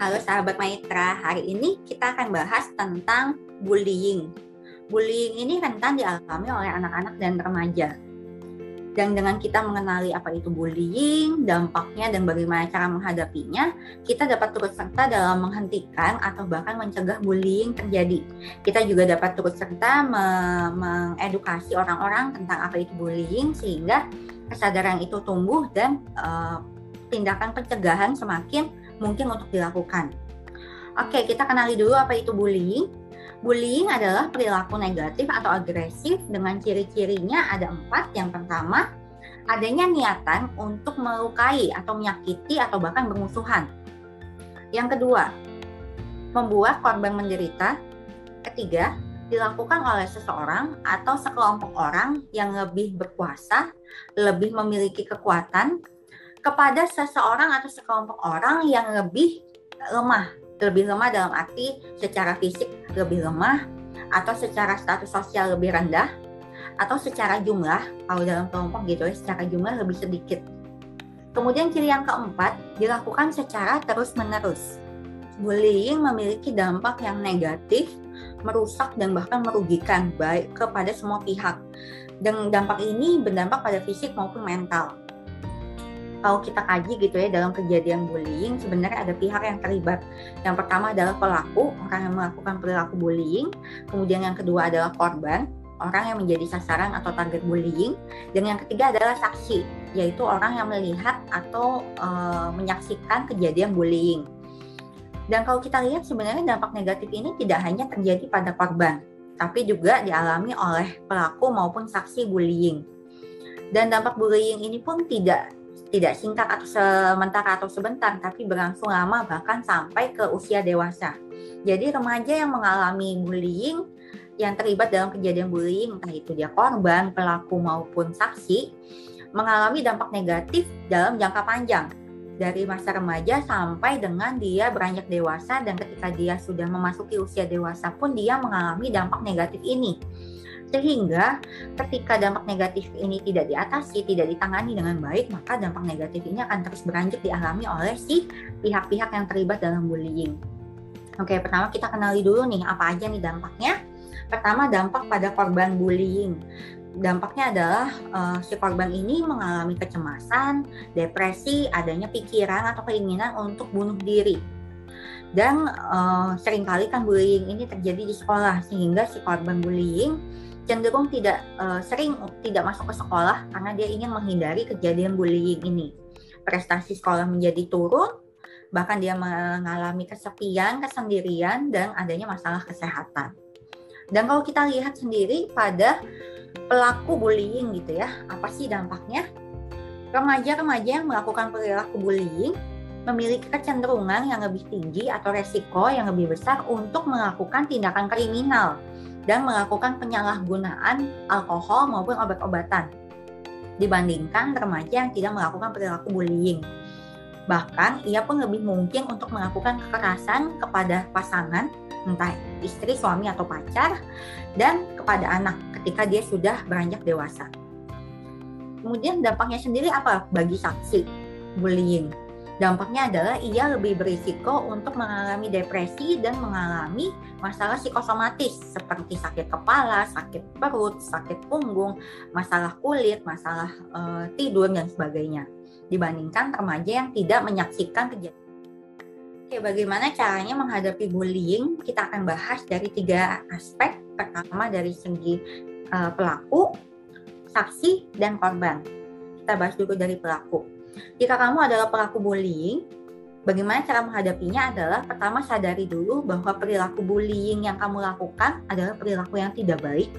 Halo sahabat Maitra, hari ini kita akan bahas tentang bullying. Bullying ini rentan dialami oleh anak-anak dan remaja. Dan dengan kita mengenali apa itu bullying, dampaknya dan bagaimana cara menghadapinya, kita dapat turut serta dalam menghentikan atau bahkan mencegah bullying terjadi. Kita juga dapat turut serta me- mengedukasi orang-orang tentang apa itu bullying sehingga kesadaran itu tumbuh dan uh, tindakan pencegahan semakin mungkin untuk dilakukan. Oke, kita kenali dulu apa itu bullying. Bullying adalah perilaku negatif atau agresif dengan ciri-cirinya ada empat. Yang pertama, adanya niatan untuk melukai atau menyakiti atau bahkan bermusuhan. Yang kedua, membuat korban menderita. Ketiga, dilakukan oleh seseorang atau sekelompok orang yang lebih berkuasa, lebih memiliki kekuatan kepada seseorang atau sekelompok orang yang lebih lemah lebih lemah dalam arti secara fisik lebih lemah atau secara status sosial lebih rendah atau secara jumlah kalau dalam kelompok gitu ya secara jumlah lebih sedikit. Kemudian ciri yang keempat dilakukan secara terus-menerus. Bullying memiliki dampak yang negatif, merusak dan bahkan merugikan baik kepada semua pihak. Dan dampak ini berdampak pada fisik maupun mental kalau kita kaji gitu ya dalam kejadian bullying sebenarnya ada pihak yang terlibat. Yang pertama adalah pelaku, orang yang melakukan perilaku bullying. Kemudian yang kedua adalah korban, orang yang menjadi sasaran atau target bullying. Dan yang ketiga adalah saksi, yaitu orang yang melihat atau e, menyaksikan kejadian bullying. Dan kalau kita lihat sebenarnya dampak negatif ini tidak hanya terjadi pada korban, tapi juga dialami oleh pelaku maupun saksi bullying. Dan dampak bullying ini pun tidak tidak singkat atau sementara atau sebentar, tapi berlangsung lama bahkan sampai ke usia dewasa. Jadi remaja yang mengalami bullying yang terlibat dalam kejadian bullying, entah itu dia korban, pelaku maupun saksi, mengalami dampak negatif dalam jangka panjang dari masa remaja sampai dengan dia beranjak dewasa dan ketika dia sudah memasuki usia dewasa pun dia mengalami dampak negatif ini sehingga ketika dampak negatif ini tidak diatasi, tidak ditangani dengan baik, maka dampak negatif ini akan terus beranjak dialami oleh si pihak-pihak yang terlibat dalam bullying. Oke, pertama kita kenali dulu nih apa aja nih dampaknya. Pertama dampak pada korban bullying. Dampaknya adalah uh, si korban ini mengalami kecemasan, depresi, adanya pikiran atau keinginan untuk bunuh diri dan uh, sering kali kan bullying ini terjadi di sekolah sehingga si korban bullying cenderung tidak uh, sering tidak masuk ke sekolah karena dia ingin menghindari kejadian bullying ini. Prestasi sekolah menjadi turun, bahkan dia mengalami kesepian, kesendirian, dan adanya masalah kesehatan. Dan kalau kita lihat sendiri pada pelaku bullying gitu ya, apa sih dampaknya? Remaja-remaja yang melakukan perilaku bullying memiliki kecenderungan yang lebih tinggi atau resiko yang lebih besar untuk melakukan tindakan kriminal dan melakukan penyalahgunaan alkohol maupun obat-obatan dibandingkan remaja yang tidak melakukan perilaku bullying. Bahkan ia pun lebih mungkin untuk melakukan kekerasan kepada pasangan, entah istri, suami atau pacar, dan kepada anak ketika dia sudah beranjak dewasa. Kemudian dampaknya sendiri apa bagi saksi bullying? Dampaknya adalah ia lebih berisiko untuk mengalami depresi dan mengalami masalah psikosomatis seperti sakit kepala, sakit perut, sakit punggung, masalah kulit, masalah uh, tidur dan sebagainya. Dibandingkan remaja yang tidak menyaksikan kejadian. Oke, bagaimana caranya menghadapi bullying? Kita akan bahas dari tiga aspek. Pertama dari segi uh, pelaku, saksi, dan korban. Kita bahas dulu dari pelaku jika kamu adalah pelaku bullying, bagaimana cara menghadapinya adalah pertama sadari dulu bahwa perilaku bullying yang kamu lakukan adalah perilaku yang tidak baik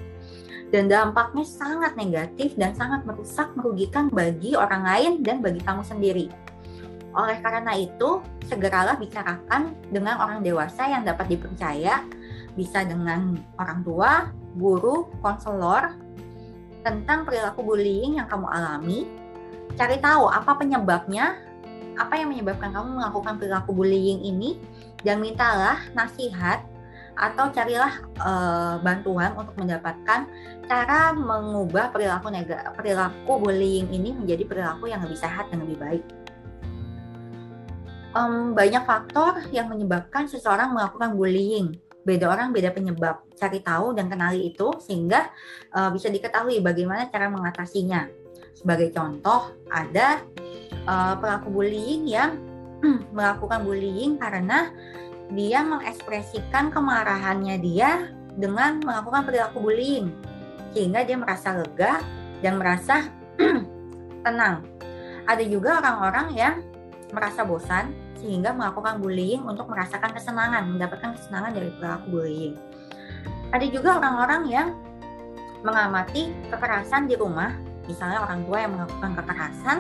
dan dampaknya sangat negatif dan sangat merusak merugikan bagi orang lain dan bagi kamu sendiri. Oleh karena itu, segeralah bicarakan dengan orang dewasa yang dapat dipercaya, bisa dengan orang tua, guru, konselor, tentang perilaku bullying yang kamu alami cari tahu apa penyebabnya, apa yang menyebabkan kamu melakukan perilaku bullying ini, dan mintalah nasihat atau carilah uh, bantuan untuk mendapatkan cara mengubah perilaku nega, perilaku bullying ini menjadi perilaku yang lebih sehat dan lebih baik. Um, banyak faktor yang menyebabkan seseorang melakukan bullying. Beda orang beda penyebab. Cari tahu dan kenali itu sehingga uh, bisa diketahui bagaimana cara mengatasinya. Sebagai contoh, ada uh, pelaku bullying yang melakukan bullying karena dia mengekspresikan kemarahannya dia dengan melakukan perilaku bullying sehingga dia merasa lega dan merasa tenang. Ada juga orang-orang yang merasa bosan sehingga melakukan bullying untuk merasakan kesenangan, mendapatkan kesenangan dari perilaku bullying. Ada juga orang-orang yang mengamati kekerasan di rumah, misalnya orang tua yang melakukan kekerasan,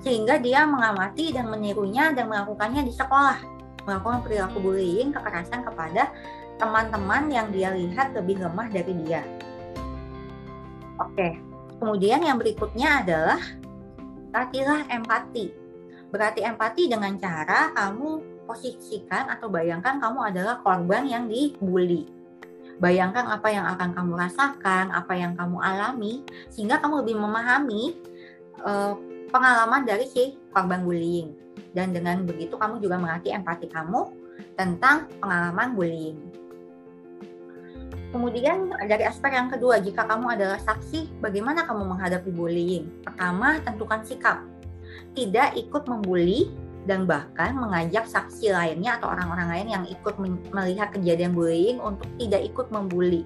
sehingga dia mengamati dan menirunya dan melakukannya di sekolah, melakukan perilaku bullying, kekerasan kepada teman-teman yang dia lihat lebih lemah dari dia. Oke, kemudian yang berikutnya adalah latihlah empati. Berarti empati dengan cara kamu posisikan atau bayangkan kamu adalah korban yang dibully. Bayangkan apa yang akan kamu rasakan, apa yang kamu alami, sehingga kamu lebih memahami uh, pengalaman dari si korban bullying. Dan dengan begitu kamu juga melatih empati kamu tentang pengalaman bullying. Kemudian dari aspek yang kedua, jika kamu adalah saksi, bagaimana kamu menghadapi bullying? Pertama, tentukan sikap. Tidak ikut membuli dan bahkan mengajak saksi lainnya atau orang-orang lain yang ikut melihat kejadian bullying untuk tidak ikut membuli.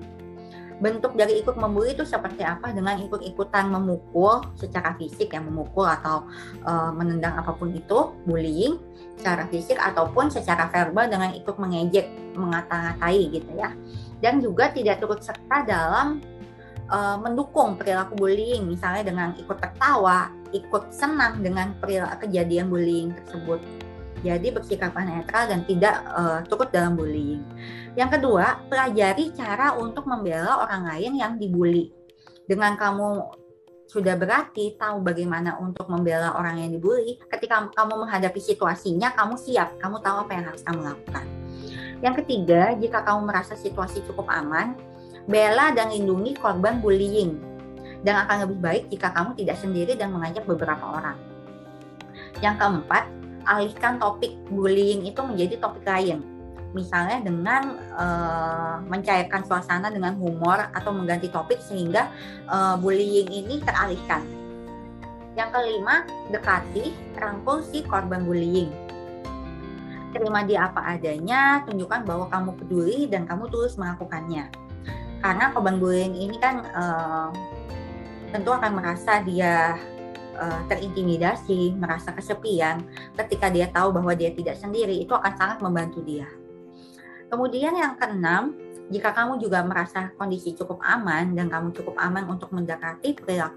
Bentuk dari ikut membuli itu seperti apa? Dengan ikut-ikutan memukul secara fisik yang memukul atau e, menendang apa pun itu, bullying secara fisik ataupun secara verbal dengan ikut mengejek, mengata-ngatai gitu ya dan juga tidak turut serta dalam uh, mendukung perilaku bullying misalnya dengan ikut tertawa, ikut senang dengan perilaku kejadian bullying tersebut. Jadi bersikap netral dan tidak uh, turut dalam bullying. Yang kedua, pelajari cara untuk membela orang lain yang dibully. Dengan kamu sudah berarti tahu bagaimana untuk membela orang yang dibully, ketika kamu menghadapi situasinya, kamu siap, kamu tahu apa yang harus kamu lakukan. Yang ketiga, jika kamu merasa situasi cukup aman, bela dan lindungi korban bullying. Dan akan lebih baik jika kamu tidak sendiri dan mengajak beberapa orang. Yang keempat, alihkan topik bullying itu menjadi topik lain. Misalnya dengan uh, mencairkan suasana dengan humor atau mengganti topik sehingga uh, bullying ini teralihkan. Yang kelima, dekati, rangkul si korban bullying terima dia apa adanya, tunjukkan bahwa kamu peduli dan kamu tulus melakukannya. Karena korban bullying ini kan uh, tentu akan merasa dia uh, terintimidasi, merasa kesepian. Ketika dia tahu bahwa dia tidak sendiri, itu akan sangat membantu dia. Kemudian yang keenam, jika kamu juga merasa kondisi cukup aman dan kamu cukup aman untuk mendekati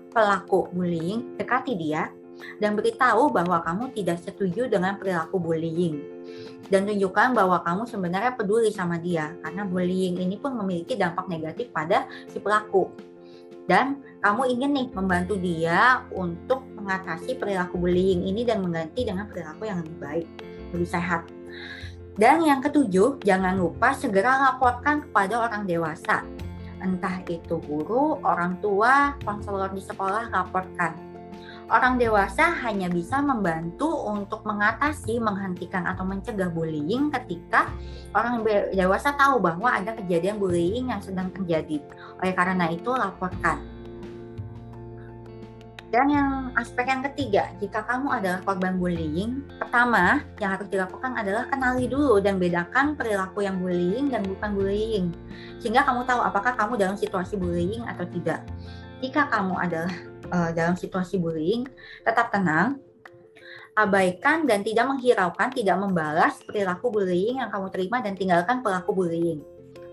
pelaku bullying, dekati dia dan beritahu bahwa kamu tidak setuju dengan perilaku bullying dan tunjukkan bahwa kamu sebenarnya peduli sama dia karena bullying ini pun memiliki dampak negatif pada si pelaku dan kamu ingin nih membantu dia untuk mengatasi perilaku bullying ini dan mengganti dengan perilaku yang lebih baik, lebih sehat. Dan yang ketujuh, jangan lupa segera laporkan kepada orang dewasa. Entah itu guru, orang tua, konselor di sekolah, laporkan orang dewasa hanya bisa membantu untuk mengatasi, menghentikan atau mencegah bullying ketika orang dewasa tahu bahwa ada kejadian bullying yang sedang terjadi. Oleh karena itu, laporkan. Dan yang aspek yang ketiga, jika kamu adalah korban bullying, pertama yang harus dilakukan adalah kenali dulu dan bedakan perilaku yang bullying dan bukan bullying. Sehingga kamu tahu apakah kamu dalam situasi bullying atau tidak. Jika kamu adalah uh, dalam situasi bullying, tetap tenang, abaikan dan tidak menghiraukan, tidak membalas perilaku bullying yang kamu terima dan tinggalkan pelaku bullying.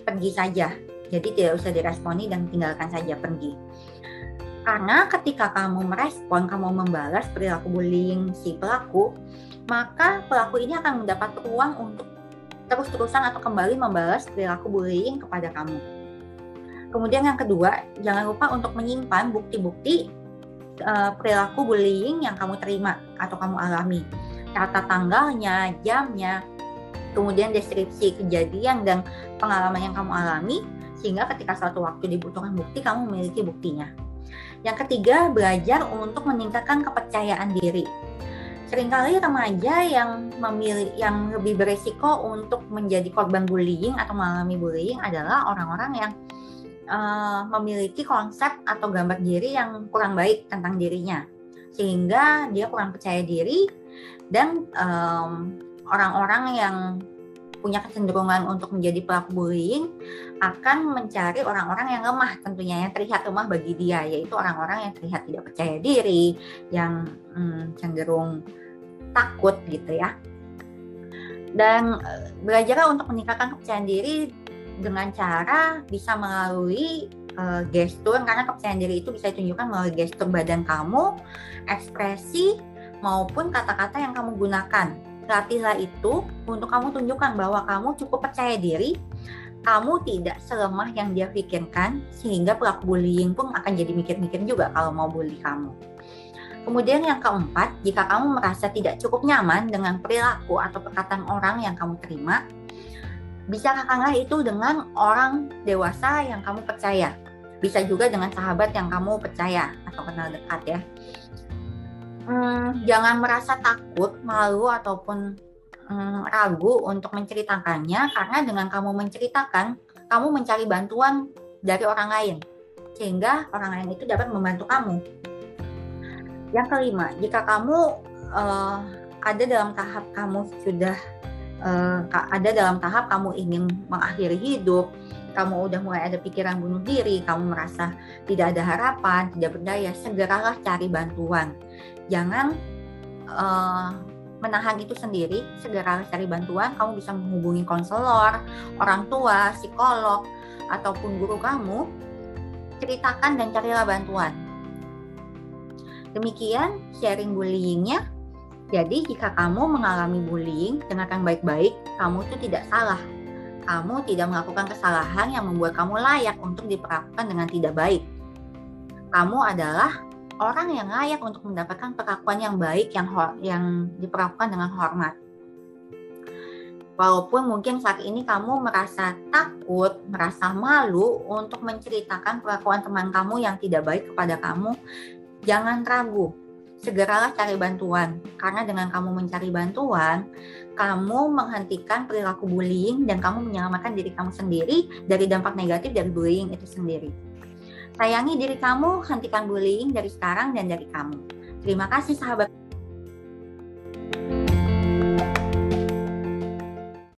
Pergi saja. Jadi tidak usah diresponi dan tinggalkan saja pergi. Karena ketika kamu merespon, kamu membalas perilaku bullying si pelaku, maka pelaku ini akan mendapat ruang untuk terus-terusan atau kembali membalas perilaku bullying kepada kamu. Kemudian yang kedua, jangan lupa untuk menyimpan bukti-bukti uh, perilaku bullying yang kamu terima atau kamu alami. Catat tanggalnya, jamnya, kemudian deskripsi kejadian dan pengalaman yang kamu alami sehingga ketika suatu waktu dibutuhkan bukti kamu memiliki buktinya. Yang ketiga, belajar untuk meningkatkan kepercayaan diri. sering kali remaja yang memilih yang lebih beresiko untuk menjadi korban bullying atau mengalami bullying adalah orang-orang yang uh, memiliki konsep atau gambar diri yang kurang baik tentang dirinya sehingga dia kurang percaya diri dan orang orang-orang yang punya kecenderungan untuk menjadi pelaku bullying akan mencari orang-orang yang lemah tentunya yang terlihat lemah bagi dia yaitu orang-orang yang terlihat tidak percaya diri yang hmm, cenderung takut gitu ya. Dan eh, belajar untuk meningkatkan kepercayaan diri dengan cara bisa melalui uh, gestur karena kepercayaan diri itu bisa ditunjukkan melalui gestur badan kamu, ekspresi maupun kata-kata yang kamu gunakan latihlah itu untuk kamu tunjukkan bahwa kamu cukup percaya diri, kamu tidak selemah yang dia pikirkan, sehingga pelaku bullying pun akan jadi mikir-mikir juga kalau mau bully kamu. Kemudian yang keempat, jika kamu merasa tidak cukup nyaman dengan perilaku atau perkataan orang yang kamu terima, bisa kakaklah itu dengan orang dewasa yang kamu percaya. Bisa juga dengan sahabat yang kamu percaya atau kenal dekat ya hmm, jangan merasa takut, malu ataupun hmm, ragu untuk menceritakannya karena dengan kamu menceritakan, kamu mencari bantuan dari orang lain sehingga orang lain itu dapat membantu kamu. Yang kelima, jika kamu uh, ada dalam tahap kamu sudah uh, ada dalam tahap kamu ingin mengakhiri hidup, kamu udah mulai ada pikiran bunuh diri, kamu merasa tidak ada harapan, tidak berdaya, segeralah cari bantuan jangan uh, menahan itu sendiri, segera cari bantuan. Kamu bisa menghubungi konselor, orang tua, psikolog, ataupun guru kamu. Ceritakan dan carilah bantuan. Demikian sharing bullyingnya. Jadi jika kamu mengalami bullying, dengarkan baik-baik, kamu itu tidak salah. Kamu tidak melakukan kesalahan yang membuat kamu layak untuk diperlakukan dengan tidak baik. Kamu adalah orang yang layak untuk mendapatkan perlakuan yang baik yang yang diperlakukan dengan hormat. Walaupun mungkin saat ini kamu merasa takut, merasa malu untuk menceritakan perlakuan teman kamu yang tidak baik kepada kamu, jangan ragu. Segeralah cari bantuan, karena dengan kamu mencari bantuan, kamu menghentikan perilaku bullying dan kamu menyelamatkan diri kamu sendiri dari dampak negatif dari bullying itu sendiri. Sayangi diri kamu, hentikan bullying dari sekarang dan dari kamu. Terima kasih sahabat.